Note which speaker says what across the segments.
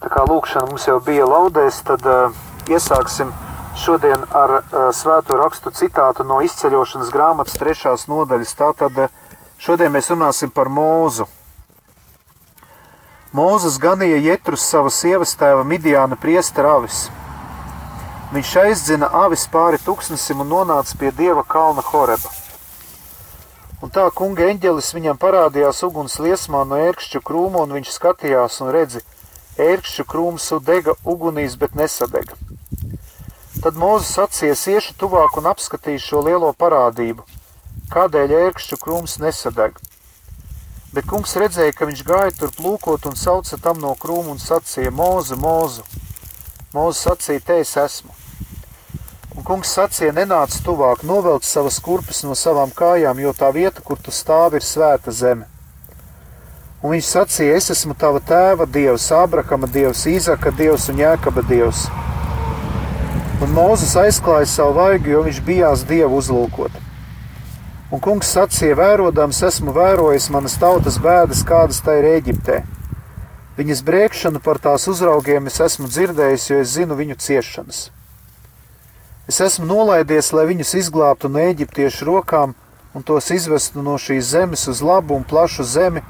Speaker 1: Tā kā lūkšana mums jau bija laudēs, tad uh, iesāksim šodien ar uh, svēto rakstu citātu no izceļošanas grāmatas trešās nodaļas. Tātad uh, šodien mēs runāsim par mūzu. Mūzes ganīja Jetrus savas sievas tēva Midiāna priestera avis. Viņš aizdzina avis pāri tūkstnesim un nonāca pie dieva kalna Horeba. Un tā kunga eņģelis viņam parādījās uguns liesmā no ērkšķu krūma, un viņš skatījās un redzi, ērkšķu krūms dega ugunīs, bet nesadega. Tad Mozus atsies iešu tuvāk un apskatīs šo lielo parādību, kādēļ ērkšķu krūms nesadeg. Bet kungs redzēja, ka viņš gāja tur plūkot un sauca tam no krūma un sacīja: Mūzu, mūzu! Mūzu sacīja: Te es esmu! Un kungs sacīja: Nenāc tuvāk, novelc savas kurpes no savām kājām, jo tā vieta, kur tu stāvi, ir svēta zeme. Un viņš sacīja: Es esmu tava tēva dievs, Ābrahama dievs, Īzaka dievs un Jēkaba dievs. Un Mozus aizklāja savu vaigu, jo viņš bijās dievu uzlūkot. Un kungs sacīja: Vērodams, esmu vērojis manas tautas bēdas, kādas tā ir Eģiptē. Viņas brēkšanu par tās uzraugiem es esmu dzirdējis, jo es zinu viņu ciešanas. Es esmu nolaidies, lai viņus izglābtu no eģiptiešu rokām un tos izvestu no šīs zemes uz labu un plašu zemi,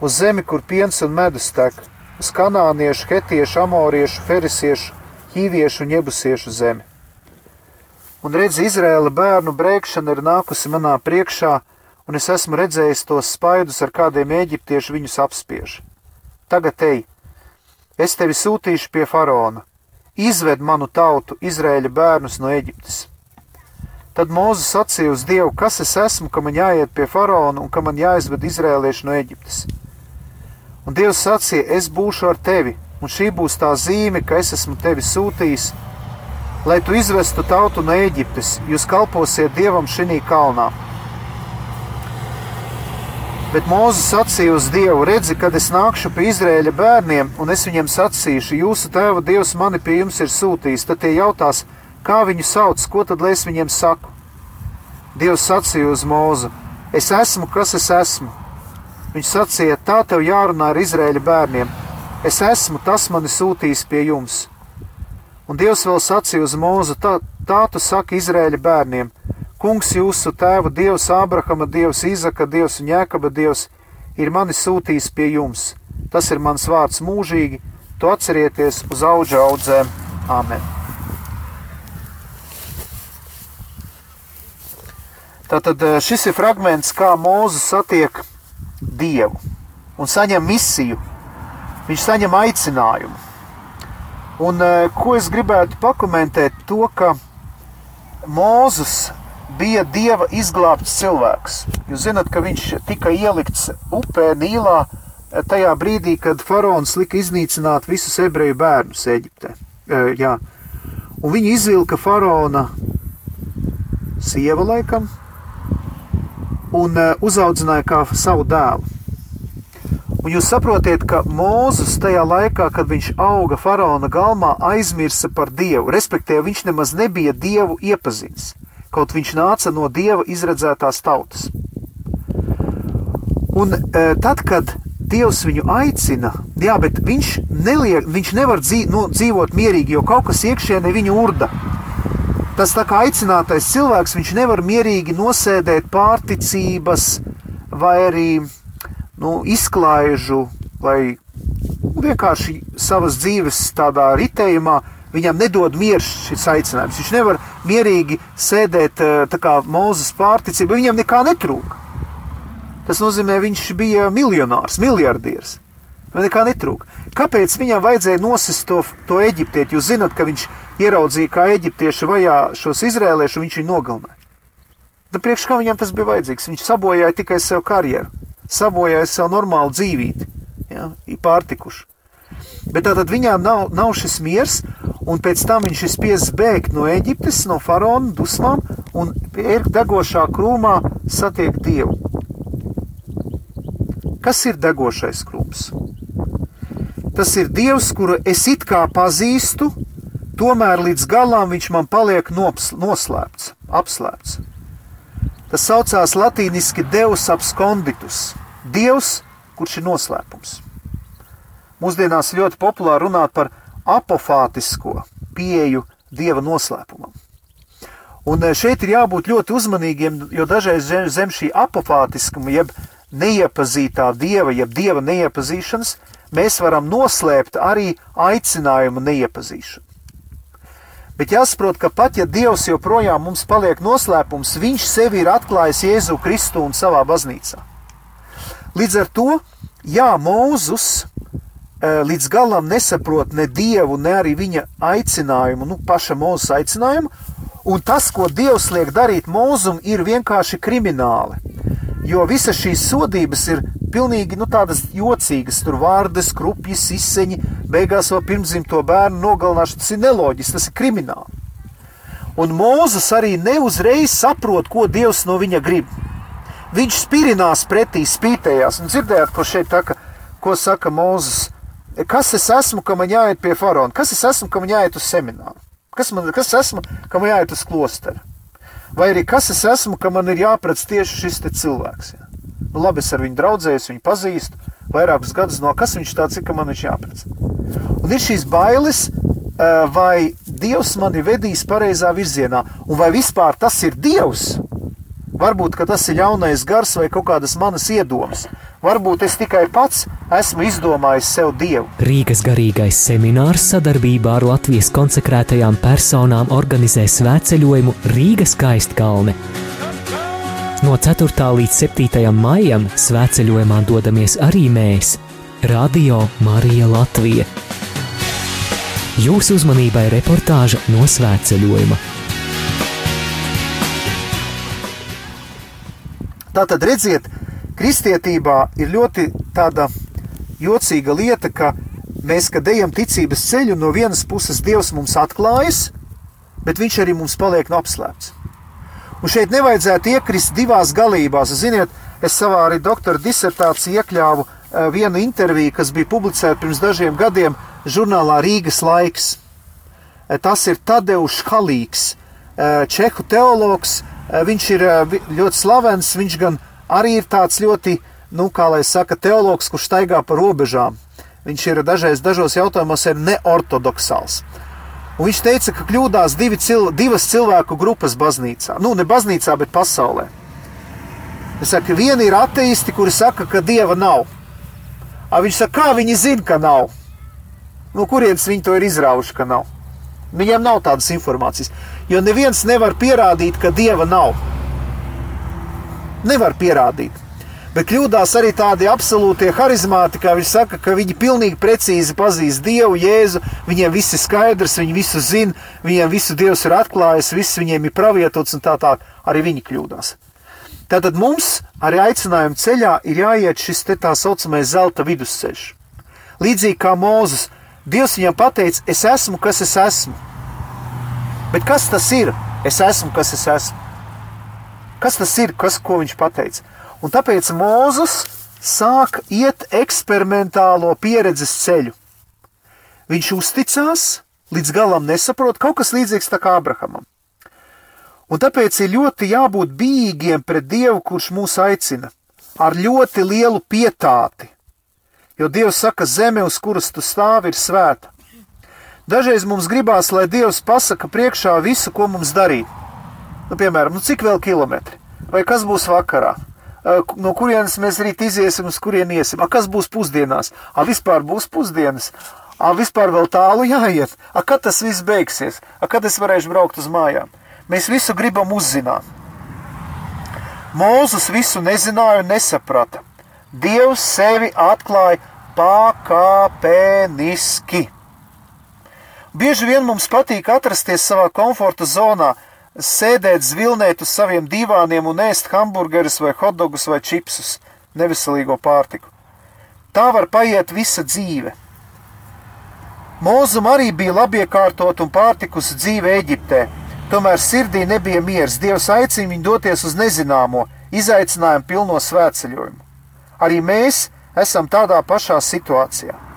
Speaker 1: uz zemi, kur piens un medus tek, uz kanāniešu, hetiešu, amoriešu, ferisiešu, ķīviešu un jebusiešu zemi. Un redz, Izraēla bērnu brēkšana ir nākusi manā priekšā, un es esmu redzējis tos spaidus, ar kādiem eģiptieši viņus apspiež. Tagad ej, es tevi sūtīšu pie faraona, izved manu tautu, Izraēļa bērnus no Eģiptes. Tad Mozus sacīja uz Dievu, kas es esmu, ka man jāiet pie faraona un ka man jāizved izrēlieši no Eģiptes. Un Dievs sacīja, es būšu ar tevi, un šī būs tā zīme, ka es esmu tevi sūtījis, lai tu izvestu tautu no Eģiptes, jūs kalposiet Dievam šī kalnā. Bet Mozus sacīja uz Dievu: Redzi, kad es nākšu pie Izraēļa bērniem, un es viņiem sacīšu, jūsu tēva Dievs mani pie jums ir sūtījis, tad tie jautās, kā viņu sauc, ko tad lai es viņiem saku? Dievs sacīja uz Mozu: Es esmu, kas es esmu. Viņš sacīja, tā tev jārunā ar Izraēļa bērniem. Es esmu tas mani sūtījis pie jums. Un Dievs vēl sacīja uz mūzu, tā, tā tu saki Izraēļa bērniem. Kungs jūsu tēva Dievs, Ābrahama Dievs, Izaka Dievs un Jēkaba Dievs ir mani sūtījis pie jums. Tas ir mans vārds mūžīgi, to atcerieties uz auga audzēm. Āmen! Tātad eh, šis ir fragments, kā Mūzes satiek Dievu un saņem misiju. Viņš saņem aicinājumu. Un, e, ko es gribētu pakomentēt, to, ka Mozus bija Dieva izglābts cilvēks. Jūs zināt, ka viņš tika ielikts upē Nīlā e, tajā brīdī, kad faraons lika iznīcināt visus ebreju bērnus Eģiptē. E, jā. Un viņi izvilka faraona sieva laikam, un uh, uzaudzināja kā savu dēlu. Un jūs saprotiet, ka Mozus tajā laikā, kad viņš auga faraona galmā, aizmirsa par Dievu. Respektīvi, viņš nemaz nebija Dievu iepazīstināts, kaut viņš nāca no Dieva izredzētās tautas. Un e, tad, kad Dievs viņu aicina, jā, bet viņš, neliek, viņš nevar dzīv, nu, dzīvot mierīgi, jo kaut kas iekšienē viņu urda. Tas tā kā aicinātais cilvēks, viņš nevar mierīgi nosēdēt pārticības vai arī nu, izklaižu vai vienkārši savas dzīves tādā ritējumā. Viņam nedod mieru šis aicinājums. Viņš nevar mierīgi sēdēt eh, tā kā mūzes pārticība, viņam nekā netrūka. Tas nozīmē, viņš bija miljonārs, miljardieris. Man nekā netrūka. Kāpēc viņam vajadzēja nosist to, to eģiptieti? Jūs zināt, ka viņš ieraudzīja, kā eģiptieši vajā šos izrēliešus, viņš viņu nogalināja. Tad priekš kā viņam tas bija vajadzīgs? Viņš sabojāja tikai sev karjeru, sabojāja sev normālu dzīvību, ja, pārtikuši. Bet tātad viņām nav, nav šis miers, un pēc tam viņš ir spiests bēgt no Eģiptes, no faraona dusmām, un ērk degošā krūmā satiek Dievu. Kas ir degošais krūms? Tas ir Dievs, kuru es it kā pazīstu, tomēr līdz galam viņš man paliek nops, noslēpts, apslēpts. Tas saucās latīniski Deus absconditus, Dievs, kurš ir noslēpums. Mūsdienās ļoti populāri runāt par apofātisko pieeju dieva noslēpumam. Un eh, šeit ir jābūt ļoti uzmanīgiem, jo dažreiz zem, šī apofātiskuma, jeb neiepazītā dieva, jeb dieva neiepazīšanas, mēs varam noslēpt arī aicinājumu neiepazīšanu. Bet jāsaprot, ka pat ja Dievs joprojām mums paliek noslēpums, Viņš sevi ir atklājis Jēzu Kristu un savā baznīcā. Līdz ar to, jā, Mūzus eh, līdz galam nesaprot ne Dievu, ne arī viņa aicinājumu, nu, paša Mūzes aicinājumu, un tas, ko Dievs liek darīt Mūzum, ir vienkārši krimināli. Jo visas šīs sodības ir pilnīgi nu, tādas jocīgas, tur vārdas, krupjas, izseņi, beigās vēl pirmzimto bērnu nogalināšana. Tas ir neloģiski, tas ir krimināli. Un Mūzes arī neuzreiz saprot, ko Dievs no viņa grib. Viņš spirinās pretī, spītējās, un dzirdējāt, ko šeit tā, ko saka Mūzes. Kas es esmu, ka man jāiet pie faraona? Kas es esmu, ka man jāiet uz semināru? Kas, man, kas esmu, ka man jāiet uz klosteru? Vai arī kas es esmu, ka man ir jāpredz tieši šis cilvēks? Ja? Nu, labi, es ar viņu draudzējos, viņu pazīstu vairākus gadus, no kas viņš tāds ir, ka man viņš jāpredz. Un ir šīs bailes, vai Dievs mani vedīs pareizā virzienā, un vai vispār tas ir Dievs? Varbūt tas ir ļaunais gars vai kaut kādas manas iedomas. Varbūt es tikai pats esmu izdomājis sev dievu.
Speaker 2: Rīgas garīgais seminārs sadarbībā ar Latvijas konsekrētajām personām organizē svētceļojumu Rīgas skaistkalne. No 4. līdz 7. maijam svētceļojumā dodamies arī mēs, Radio Marija Latvija. Jūsu uzmanībai reportāža no svētceļojuma.
Speaker 1: Tātad redziet, kristietībā ir ļoti tāda jocīga lieta, ka mēs, kad ejam ticības ceļu, no vienas puses Dievs mums atklājas, bet viņš arī mums paliek apslēpts. Un šeit nevajadzētu iekrist divās galībās. Ziniet, es savā arī doktora disertācijā iekļāvu eh, vienu interviju, kas bija publicēta pirms dažiem gadiem žurnālā Rīgas laiks. Eh, tas ir Tadeusz Halīgs, eh, čehu teologs. Viņš ir ļoti slavens, viņš gan arī ir tāds ļoti, nu, kā lai saka, teologs, kurš staigā pa robežām. Viņš ir dažreiz dažos jautājumos neortodoksāls. Viņš teica, ka kļūdās cil, divas cilvēku grupas baznīcā. Nu, ne baznīcā, bet pasaulē. Es saku, viena ir ateisti, kuri saka, ka dieva nav. A viņš saka, kā viņi zina, ka nav? No kurienes viņi to ir izraujuši, ka nav? Viņiem nav tādas informācijas. Jo neviens nevar pierādīt, ka dieva nav. Nevar pierādīt. Bet kļūdās arī tādi absolūtie harizmāti, kā viņš saka, ka viņi pilnīgi precīzi pazīst Dievu, Jēzu, viņiem viss ir skaidrs, viņi visu zina, viņiem visu Dievs ir atklājis, viss viņiem ir pravietots un tā tā arī viņi kļūdās. Tātad mums arī aicinājuma ceļā ir jāiet šis tā saucamais zelta vidusceļš. Līdzīgi kā Mūzes, Dievs viņam pateica, es esmu, kas es esmu. Bet kas tas ir? Es esmu, kas es esmu. Kas tas ir, kas, ko viņš pateica? Un tāpēc Mūzus sāk iet eksperimentālo pieredzes ceļu. Viņš uzticās, līdz galam nesaprot, kaut kas līdzīgs kā Abrahamam. Un tāpēc ir ļoti jābūt bīgiem pret Dievu, kurš mūs aicina, ar ļoti lielu pietāti. Jo Dievs saka, zeme, uz kuras tu stāvi, ir svēta. Dažreiz mums gribās, lai Dievs pasaka priekšā visu, ko mums darīt. Nu, piemēram, nu, cik vēl kilometri, vai kas būs vakarā, no kurienes mēs rīt iziesim, uz kurien iesim. A, kas būs pusdienās? A, vispār būs pusdienas. A, vispār vēl tālu jāiet. A, kad tas viss beigsies? A, kad es varēšu braukt uz mājām? Mēs visu gribam uzzināt. Mūzus visu nezināja un nesaprata. Dievs sevi atklāja pakāpeniski. Bieži vien mums patīk atrasties savā komforta zonā, sēdēt, zvilnēt uz saviem divāniem un ēst hamburgerus vai hotdogus vai čipsus, neveselīgo pārtiku. Tā var paiet visa dzīve. Mūzum arī bija labi iekārtot un pārtikusi dzīve Eģiptē, tomēr sirdī nebija miers. Dievs aicina viņu doties uz nezināmo, izaicinājumu pilno svētceļojumu. Arī mēs esam tādā pašā situācijā.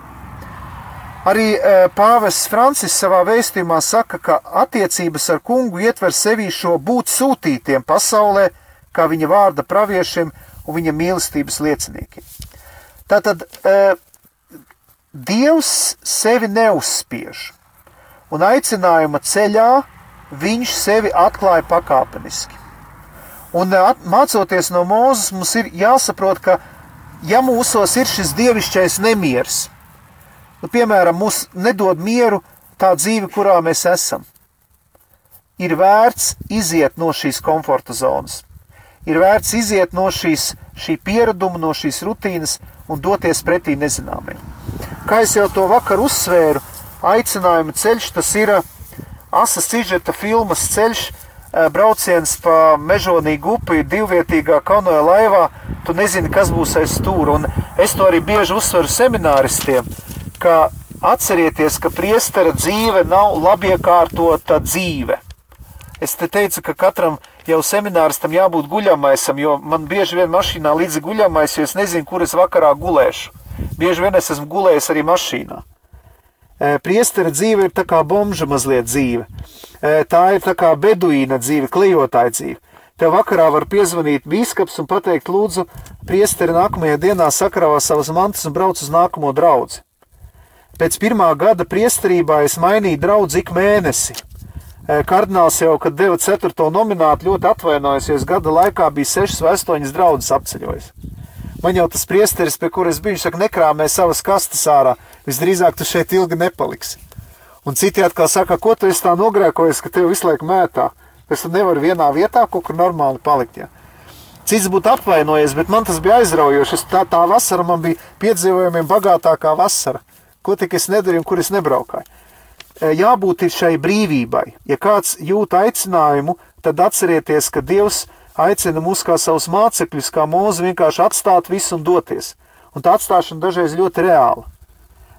Speaker 1: Arī e, Pāvests Francis savā vēstījumā saka, ka attiecības ar kungu ietver sevī šo būt sūtītiem pasaulē, kā viņa vārda praviešiem un viņa mīlestības lieciniekiem. Tātad e, Dievs sevi neuzspiež, un aicinājuma ceļā viņš sevi atklāja pakāpeniski. Un at, mācoties no Mūzes, mums ir jāsaprot, ka ja mūsos ir šis dievišķais nemieris, nu, piemēram, mums nedod mieru tā dzīve, kurā mēs esam, ir vērts iziet no šīs komforta zonas. Ir vērts iziet no šīs, šī piereduma, no šīs rutīnas un doties pretī nezināmajam. Kā jau to vakar uzsvēru, aicinājuma ceļš tas ir asas sižeta filmas ceļš, Eh, brauciens pa mežonīgu upi divvietīgā kanoja laivā, tu nezini, kas būs aiz stūra. Un es to arī bieži uzsveru semināristiem, ka atcerieties, ka priestera dzīve nav labiekārtota dzīve. Es te teicu, ka katram jau semināristam jābūt guļamaisam, jo man bieži vien mašīnā līdzi guļamais, jo es nezinu, kur es vakarā gulēšu. Bieži vien es esmu gulējis arī mašīnā. Eh, priestera dzīve ir tā kā bomža mazliet dzīve tā ir tā kā beduīna dzīve, klejotāja dzīve. Tev vakarā var piezvanīt biskups un pateikt, lūdzu, priesteri nākamajā dienā sakrāvā savas mantas un brauc uz nākamo draugu. Pēc pirmā gada priesterībā es mainīju draugu ik mēnesi. Kardināls jau, kad deva ceturto nominātu, ļoti atvainojos, jo es gada laikā biju sešas vai astoņas draudzes apceļojis. Man jau tas priesteris, pie kuras biju, saka, nekrāmē savas kastes ārā, visdrīzāk tu šeit ilgi nepaliksi. Un citi atkal saka, ko tu esi tā nogrēkojies, ka tev visu laiku mētā. Es nevaru vienā vietā kaut kur normāli palikt. Ja. Cits būtu apvainojies, bet man tas bija aizraujoši. Tā, tā vasara man bija piedzīvojumiem bagātākā vasara. Ko tik es nedarīju un kur es nebraukāju. E, jābūt šai brīvībai. Ja kāds jūt aicinājumu, tad atcerieties, ka Dievs aicina mūs kā savus mācekļus, kā mūzu vienkārši atstāt visu un doties. Un tā atstāšana dažreiz ļoti reāla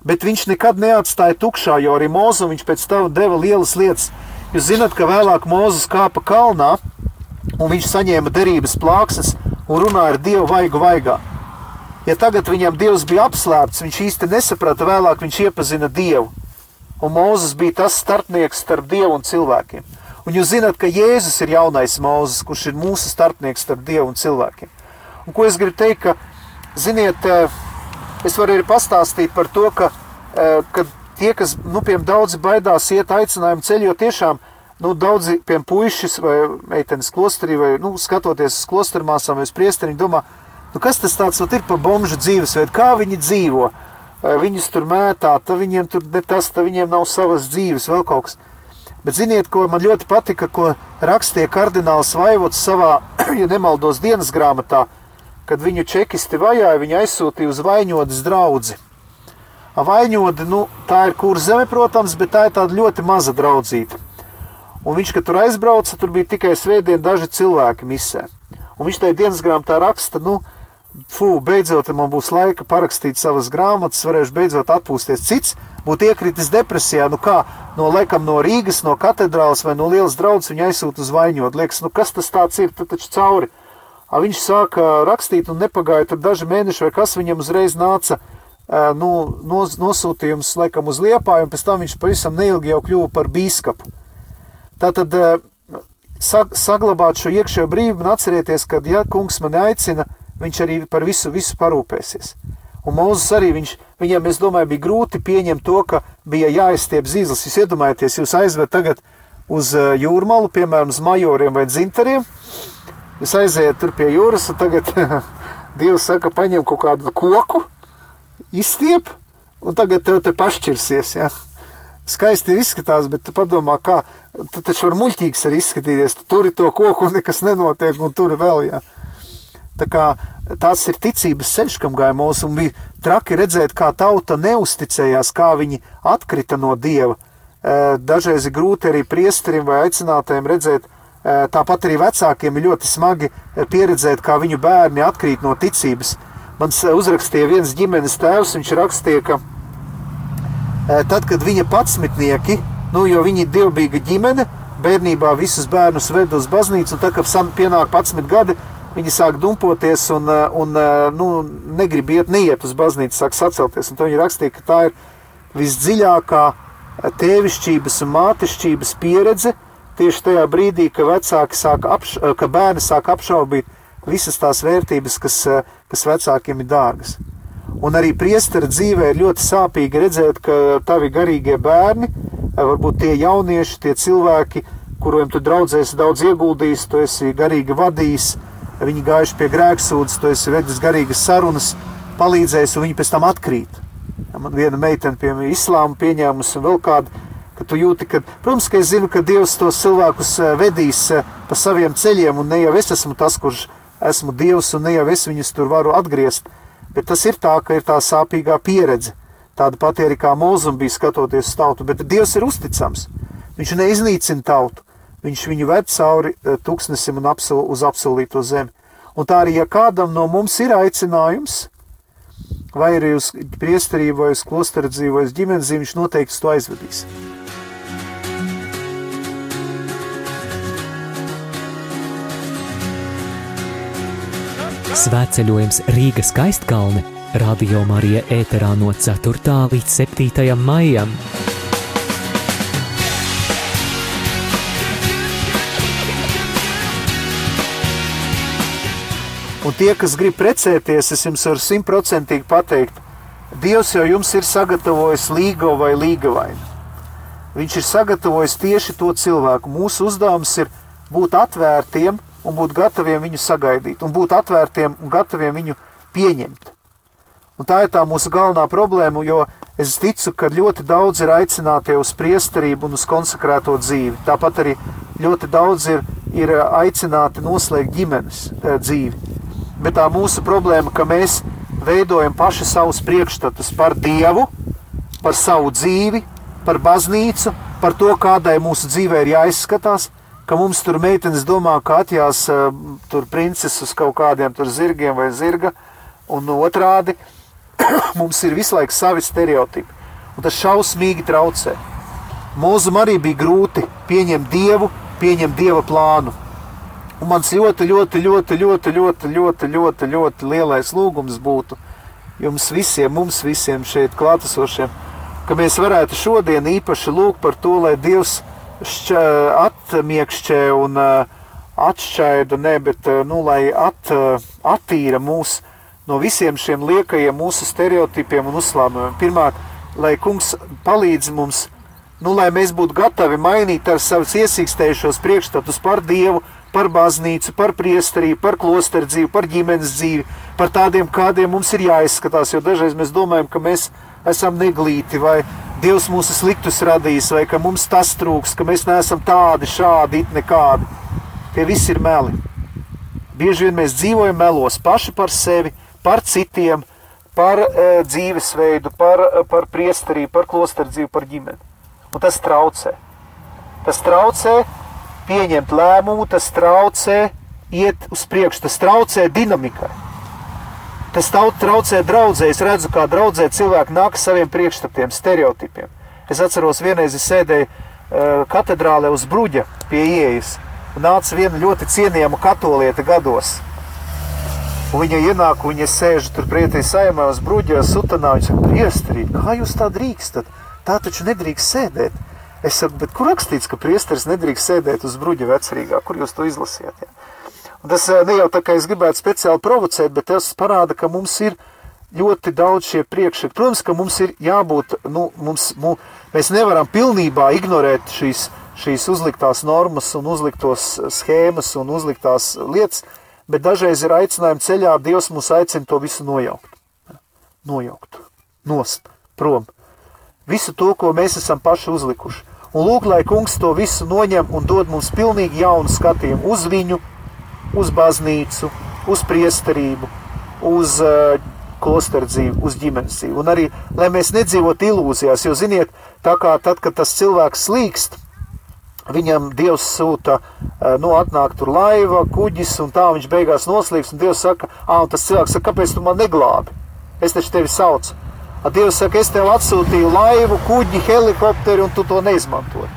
Speaker 1: bet viņš nekad neatstāja tukšā, jo arī Mozu viņš pēc tam deva lielas lietas. Jūs zināt, ka vēlāk Mozus kāpa kalnā, un viņš saņēma derības plāksnes un runāja ar Dievu vaigu vaigā. Ja tagad viņam Dievs bija apslēpts, viņš īsti nesaprata, vēlāk viņš iepazina Dievu. Un Mozus bija tas starpnieks starp Dievu un cilvēkiem. Un jūs zināt, ka Jēzus ir jaunais Mozus, kurš ir mūsu starpnieks starp Dievu un cilvēkiem. Un ko es gribu teikt, ka, ziniet, uh, Es varu arī pastāstīt par to, ka, e, ka tie, kas, nu, piemēram, daudzi baidās iet aicinājumu ceļu, jo tiešām, nu, daudzi, piemēram, puišas vai meitenes klosterī, vai, nu, skatoties uz klostermāsām vai uz priesteri, domā, nu, kas tas tāds, nu, ir par bomžu dzīvesveidu, kā viņi dzīvo, viņus tur mētā, tad viņiem tur ne tas, tad viņiem nav savas dzīves, vēl kaut kas. Bet ziniet, ko man ļoti patika, ko rakstīja kardināls Vaivots savā, ja nemaldos, dienas grāmatā, kad viņu čekisti vajāja, viņa aizsūtīja uz vaņodas draugu. Vaņoda, nu, tā ir kur zeme, protams, bet tā ir tāda ļoti maza draudzīta. Un viņš, kad tur aizbrauca, tur bija tikai svētdien daži cilvēki misē. Un viņš tajā dienas grāmatā raksta, nu, fū, beidzot man būs laika parakstīt savas grāmatas, varēšu beidzot atpūsties. Cits būtu iekritis depresijā, nu kā, no laikam no Rīgas, no katedrāles vai no lielas draudzes viņa aizsūta uz vaņot. Liekas, nu kas tas tāds ir, tad taču cauri. Viņš sāka rakstīt, un nepagāja tur daži mēneši, vai kas viņam uzreiz nāca nu, nos, nosūtījums, laikam, uz liepāju, un pēc tam viņš pavisam neilgi jau kļuva par bīskapu. Tātad saglabāt šo iekšējo brīvību un atcerieties, ka, ja kungs mani aicina, viņš arī par visu, visu parūpēsies. Un Mūzes arī viņš, viņam, es domāju, bija grūti pieņemt to, ka bija jāizstiep zīles. Jūs iedomājaties, jūs aizved tagad uz jūrmalu, piemēram, uz majoriem vai dzintariem, Jūs aiziet tur pie jūras, un tagad Dievs saka, paņem kaut kādu koku, izstiep, un tagad tev te pašķirsies. Ja? Skaisti izskatās, bet tu padomā, kā tu taču var muļķīgs arī izskatīties. Tu turi to koku, un nekas nenotiek, un tur vēl. Ja? Kā tās ir ticības ceļš, kam gāja mūsu, un bija traki redzēt, kā tauta neusticējās, kā viņi atkrita no dieva. Dažreiz ir grūti arī priesterim vai aicinātājiem redzēt, tāpat arī vecākiem ir ļoti smagi pieredzēt, kā viņu bērni atkrīt no ticības. Man uzrakstīja viens ģimenes tēvs, viņš rakstīja, ka tad, kad viņa patsmitnieki, nu, jo viņi ir dievbijīga ģimene, bērnībā visus bērnus ved uz baznīcu, un tad, kad pienāk 11 gadi, viņi sāk dumpoties un, un nu, negrib iet, neiet uz baznīcu, sāk sacelties. Un to viņi rakstīja, ka tā ir visdziļākā tēvišķības un mātišķības pieredze, tieši tajā brīdī, ka vecāki sāk, apš, ka bērni sāk apšaubīt visas tās vērtības, kas, kas vecākiem ir dārgas. Un arī priestera dzīvē ir ļoti sāpīgi redzēt, ka tavi garīgie bērni, varbūt tie jaunieši, tie cilvēki, kuriem tu draudzēsi daudz ieguldījis, tu esi garīgi vadījis, viņi gājuši pie grēksūdzes, tu esi vedis garīgas sarunas, palīdzējis, un viņi pēc tam atkrīt. Man viena meitene pie islāma pieņēmusi un vēl kāda, ka tu jūti, ka, protams, ka es zinu, ka Dievs tos cilvēkus eh, vedīs eh, pa saviem ceļiem, un ne jau es esmu tas, kurš esmu Dievs, un ne jau es viņus tur varu atgriezt, bet tas ir tā, ka ir tā sāpīgā pieredze. Tāda pati arī kā mūzum bija skatoties uz tautu, bet Dievs ir uzticams. Viņš neiznīcina tautu, viņš viņu ved cauri eh, tūkstnesim un apsol, uz apsolīto zemi. Un tā arī, ja kādam no mums ir aicinājums, vai arī uz priesterību, vai uz klosteru dzīvi, vai uz ģimenes dzīvi, viņš noteikti to aizvedīs.
Speaker 2: Svētceļojums Rīgas skaistkalne Radio Marija ēterā no 4. līdz 7. maijam.
Speaker 1: Tie, kas grib precēties, es jums varu simtprocentīgi pateikt, Dievs jau jums ir sagatavojis līgo vai līgavainu. Viņš ir sagatavojis tieši to cilvēku. Mūsu uzdevums ir būt atvērtiem un būt gataviem viņu sagaidīt, un būt atvērtiem un gataviem viņu pieņemt. Un tā ir tā mūsu galvenā problēma, jo es ticu, ka ļoti daudz ir aicināti uz priesterību un uz konsekrēto dzīvi. Tāpat arī ļoti daudz ir, ir aicināti noslēgt ģimenes e, dzīvi. Bet tā mūsu problēma, ka mēs veidojam paši savus priekšstatus par Dievu, par savu dzīvi, par baznīcu, par to, kādai mūsu dzīvē ir jāizskatās, ka mums tur meitenes domā, ka atjās tur princeses kaut kādiem zirgiem vai zirga, un otrādi mums ir visu laiku savi stereotipi, un tas šausmīgi traucē. Mūzum arī bija grūti pieņemt Dievu, pieņemt Dieva plānu. Un mans ļoti, ļoti, ļoti, ļoti, ļoti, ļoti, ļoti, ļoti lielais lūgums būtu jums visiem, mums visiem šeit klātesošiem, ka mēs varētu šodien īpaši lūgt par to, lai Dievs šķa, atmiekšķē un atšķaida, ne, bet nu, lai at, attīra mūs no visiem šiem liekajiem mūsu stereotipiem un uzslāmumiem. Pirmkārt, lai kungs palīdz mums, nu, lai mēs būtu gatavi mainīt ar savus iesīkstējušos priekšstatus par Dievu, par baznīcu, par priesterību, par klosteru dzīvi, par ģimenes dzīvi, par tādiem, kādiem mums ir jāizskatās, jo dažreiz mēs domājam, ka mēs esam neglīti vai Dievs mūsu sliktus radījis, vai ka mums tas trūks, ka mēs neesam tādi, šādi, it nekādi. Tie visi ir meli. Bieži vien mēs dzīvojam melos paši par sevi, par citiem, par e, dzīvesveidu, par, e, par priesterību, par klosteru dzīvi, par ģimeni. Un tas traucē. Tas traucē pieņemt lēmumu, tas traucē iet uz priekšu, tas traucē dinamikai. Tas traucē draudzē. Es redzu, kā draudzē cilvēki nāk ar saviem priekšstatiem, stereotipiem. Es atceros, vienreiz es sēdēju uh, katedrālē uz bruģa pie ieejas. Nāca viena ļoti cienījama katolieta gados. Un viņa ienāk, viņa sēž tur pretī saimē uz bruģa sutanā. Viņa saka, priesterī, kā jūs tā drīkstat? Tā taču nedrīkst sēdēt. Es saku, bet kur rakstīts, ka priesteris nedrīkst sēdēt uz bruģa vecerīgā? Kur jūs to izlasījāt? Ja? Un tas eh, ne jau tā kā es gribētu speciāli provocēt, bet tas parāda, ka mums ir ļoti daudz šie priekšraksti. Protams, ka mums ir jābūt, nu, mums, mu, mēs nevaram pilnībā ignorēt šīs, šīs uzliktās normas un uzliktos schēmas un uzliktās lietas, bet dažreiz ir aicinājumi ceļā, Dievs mūs aicina to visu nojaukt. Nojaukt, nost, prom. Visu to, ko mēs esam paši uzlikuši. Un lūk, lai kungs to visu noņem un dod mums pilnīgi jaunu skatījumu uz viņu, uz baznīcu, uz priesterību, uz uh, klosteru dzīvi, uz ģimenes dzīvi. Un arī, lai mēs nedzīvotu ilūzijās, jo, ziniet, tā kā tad, kad tas cilvēks slīkst, viņam Dievs sūta, uh, nu, atnāk tur laiva, kuģis, un tā viņš beigās noslīks, un Dievs saka, ā, un tas cilvēks saka, kāpēc tu man neglābi? Es taču tevi saucu. Dievs saka, es tev atsūtīju laivu, kuģi, helikopteri, un tu to neizmantoji.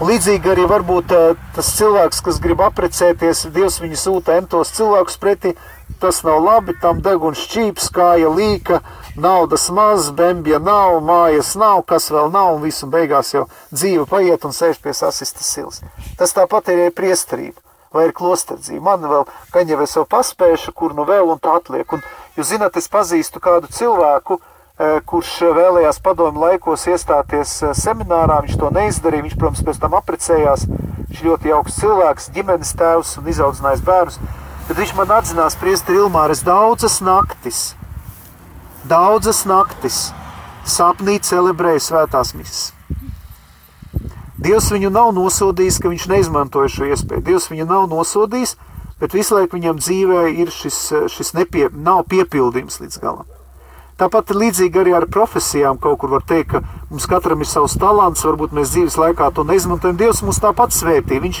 Speaker 1: Līdzīgi arī varbūt uh, tas cilvēks, kas grib apprecēties, Dievs viņu sūta entos cilvēkus pretī, tas nav labi, tam deguns šķīps, kāja līka, naudas maz, bembja nav, mājas nav, kas vēl nav, un visu beigās jau dzīve paiet un sēž pie sasistas sils. Tas tāpat ir priesterība vai ir klosterdzība. Man vēl, gan jau paspējuši, kur nu vēl un tā atliek. Un, Jūs zināt, es pazīstu kādu cilvēku, e, kurš vēlējās padomu laikos iestāties e, seminārā. Viņš to neizdarīja. Viņš, protams, pēc tam apprecējās. Viņš ļoti jauks cilvēks, ģimenes tēvs un izaudzinājis bērnus. Tad viņš man atzinās, priestri Ilmāres, daudzas naktis, daudzas naktis sapnī celebrēja svētās misijas. Dievs viņu nav nosodījis, ka viņš neizmantoja šo iespēju. Dievs viņu nav nosodījis, bet visu laiku viņam dzīvē ir šis, šis nepie, nav piepildījums līdz galam. Tāpat līdzīgi arī ar profesijām kaut kur var teikt, ka mums katram ir savs talants, varbūt mēs dzīves laikā to neizmantojam. Dievs mums tāpat svētī. Viņš,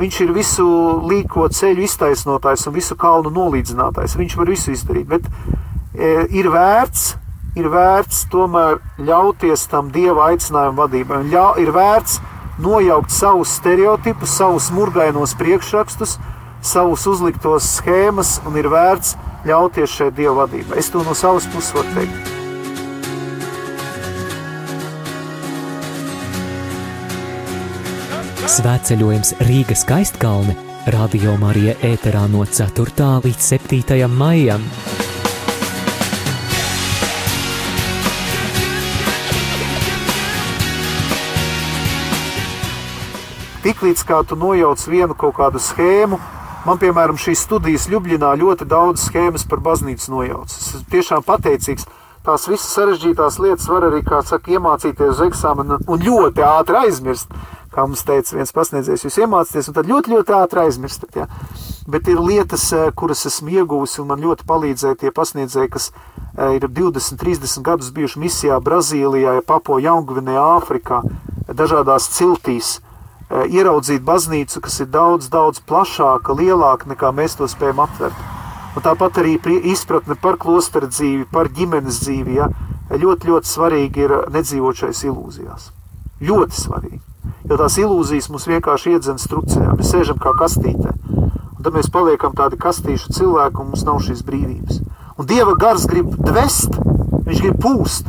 Speaker 1: viņš ir visu līko ceļu iztaisnotājs un visu kalnu nolīdzinātājs. Viņš var visu izdarīt, bet e, ir vērts, ir vērts tomēr ļauties tam Dieva aicinājumu vadībai. Ļau, ir vērts nojaukt savus stereotipus, savus murgainos priekšrakstus, savus uzliktos schēmas un ir vērts ļauties šai Dieva vadībai. Es to no savas puses varu teikt.
Speaker 2: Svētceļojums Rīgas skaistkalne Radio Marija ēterā no 4. līdz 7. maijam.
Speaker 1: Tiklīdz kā tu nojauc vienu kaut kādu schēmu, Man, piemēram, šīs studijas Ljubļinā ļoti daudz schēmas par baznīcas nojaucas. Es esmu tiešām pateicīgs. Tās visas sarežģītās lietas var arī, kā saka, iemācīties uz eksāmena un ļoti ātri aizmirst. Kā mums teica viens pasniedzējs, jūs iemācāties, un tad ļoti, ļoti ātri aizmirstat. Ja? Bet ir lietas, eh, kuras esmu ieguvusi, un man ļoti palīdzēja tie pasniedzēji, kas eh, ir 20, 30 gadus bijuši misijā Brazīlijā, Papo Jaungvinē, Āfrikā, dažādās ciltīs ieraudzīt baznīcu, kas ir daudz, daudz plašāka, lielāka nekā mēs to spējam aptvert. Un tāpat arī izpratne par klosteru dzīvi, par ģimenes dzīvi. Ja? Ļoti, ļoti svarīgi ir nedzīvot šais ilūzijās. Ļoti svarīgi. Jo tās ilūzijas mums vienkārši iedzen strucējā. Mēs sēžam kā kastītē. Un tad mēs paliekam tādi kastīšu cilvēki, un mums nav šīs brīvības. Un Dieva gars grib dvest, viņš grib pūst,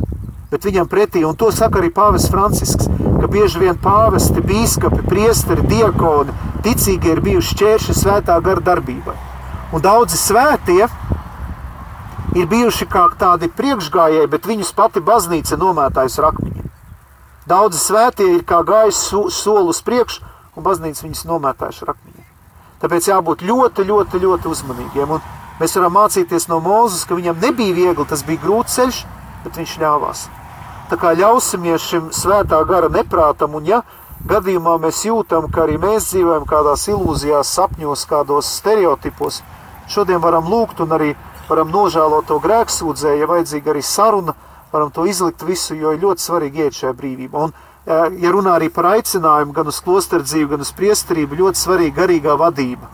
Speaker 1: bet viņam pretī, un to saka arī Pāvests Francisks, ka bieži vien pāvesti, bīskapi, priesteri, diakoni, ticīgi ir bijuši šķērši svētā gara darbībai. Un daudzi svētie ir bijuši kā tādi priekšgājēji, bet viņus pati baznīca nomētājusi ar akmeņiem. Daudzi svētie ir kā gājis so, soli uz priekšu, un baznīca viņus nomētājuši ar akmeņiem. Tāpēc jābūt ļoti, ļoti, ļoti uzmanīgiem. Un mēs varam mācīties no Mūzes, ka viņam nebija viegli, tas bija grūts ceļš, bet viņš ļāvās. Tā kā ļausimies šim svētā gara neprātam, un ja gadījumā mēs jūtam, ka arī mēs dzīvojam kādās ilūzijās, sapņos, kādos stereotipos, šodien varam lūgt un arī varam nožēlot to grēksūdzēju, ja vajadzīga arī saruna, varam to izlikt visu, jo ir ļoti svarīgi iet šajā brīvībā. Un, eh, ja runā arī par aicinājumu gan uz klosteru dzīvi, gan uz priesterību, ļoti svarīga garīgā vadība.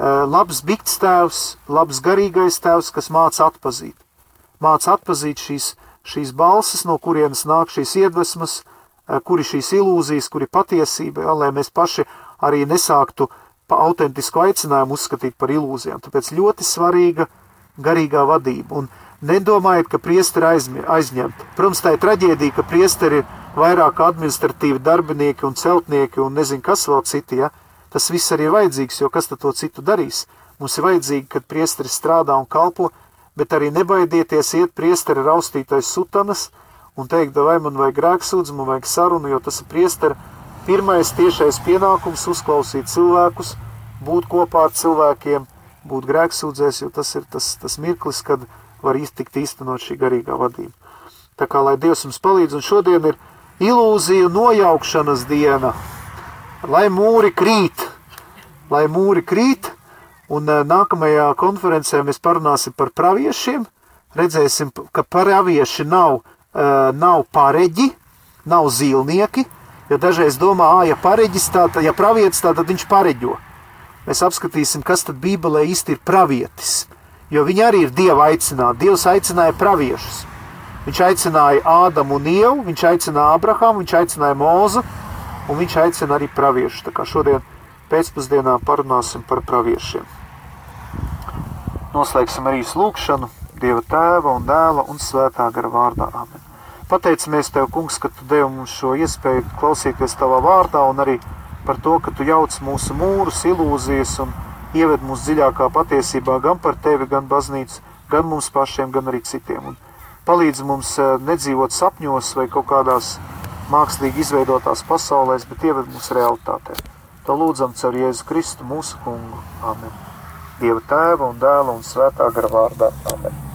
Speaker 1: Eh, labs bikts tēvs, labs garīgais tēvs, kas māca atpazīt. Māca atpazīt šīs šīs balsis, no kurienes nāk šīs iedvesmas, eh, kuri šīs ilūzijas, kuri patiesība, ja, lai mēs paši arī nesāktu autentisku aicinājumu uzskatīt par ilūzijām. Tāpēc ļoti svarīga garīgā vadība. Un nedomājiet, ka priesteri aizņemt. Protams, tā ir traģēdija, ka priesteri ir vairāk administratīvi darbinieki un celtnieki un nezinu, kas vēl citi. Ja? Tas viss arī ir vajadzīgs, jo kas tad to citu darīs? Mums ir vajadzīgi, kad priesteris strādā un kalpo, bet arī nebaidieties iet priesteri raustītais sutanas un teikt, vai man vajag grēksūdzi, man vajag sarunu, jo tas ir priesteri pirmais tiešais pienākums uzklausīt cilvēkus, būt kopā ar cilvēkiem, būt grēksūdzēs, jo tas ir tas, tas mirklis, kad var iztikt īstenot šī garīgā vadība. Tā kā lai Dievs mums palīdz, un šodien ir ilūziju nojaukšanas diena, lai mūri krīt, lai mūri krīt, Un eh, nākamajā konferencē mēs parunāsim par praviešiem. Redzēsim, ka pravieši nav, eh, nav pareģi, nav zīlnieki. Jo dažreiz domā, ah, ja pareģis, tā, ja pravietis, tā, tad viņš pareģo. Mēs apskatīsim, kas tad Bībelē īsti ir pravietis. Jo viņi arī ir Dieva aicināti. Dievs aicināja praviešus. Viņš aicināja Ādamu un Ievu, viņš aicināja Abrahamu, viņš aicināja Mūzu, un viņš aicina arī praviešus. Tā kā šodien pēcpusdienā parunāsim par praviešiem. Noslēgsim arī lūgšanu Dieva tēva un dēla un svētā gara vārdā. Amen. Pateicamies Tev, Kungs, ka Tu devi mums šo iespēju klausīties Tavā vārdā un arī par to, ka Tu jauc mūsu mūrus, ilūzijas un ieved mūs dziļākā patiesībā gan par Tevi, gan baznīcu, gan mums pašiem, gan arī citiem. Un palīdz mums eh, nedzīvot sapņos vai kaut kādās mākslīgi izveidotās pasaulēs, bet ieved mūsu realitātē. To lūdzam caur Jēzu Kristu mūsu kungu. Amen. Dieva tēva un dēla un svētā gara vārdā. Amen.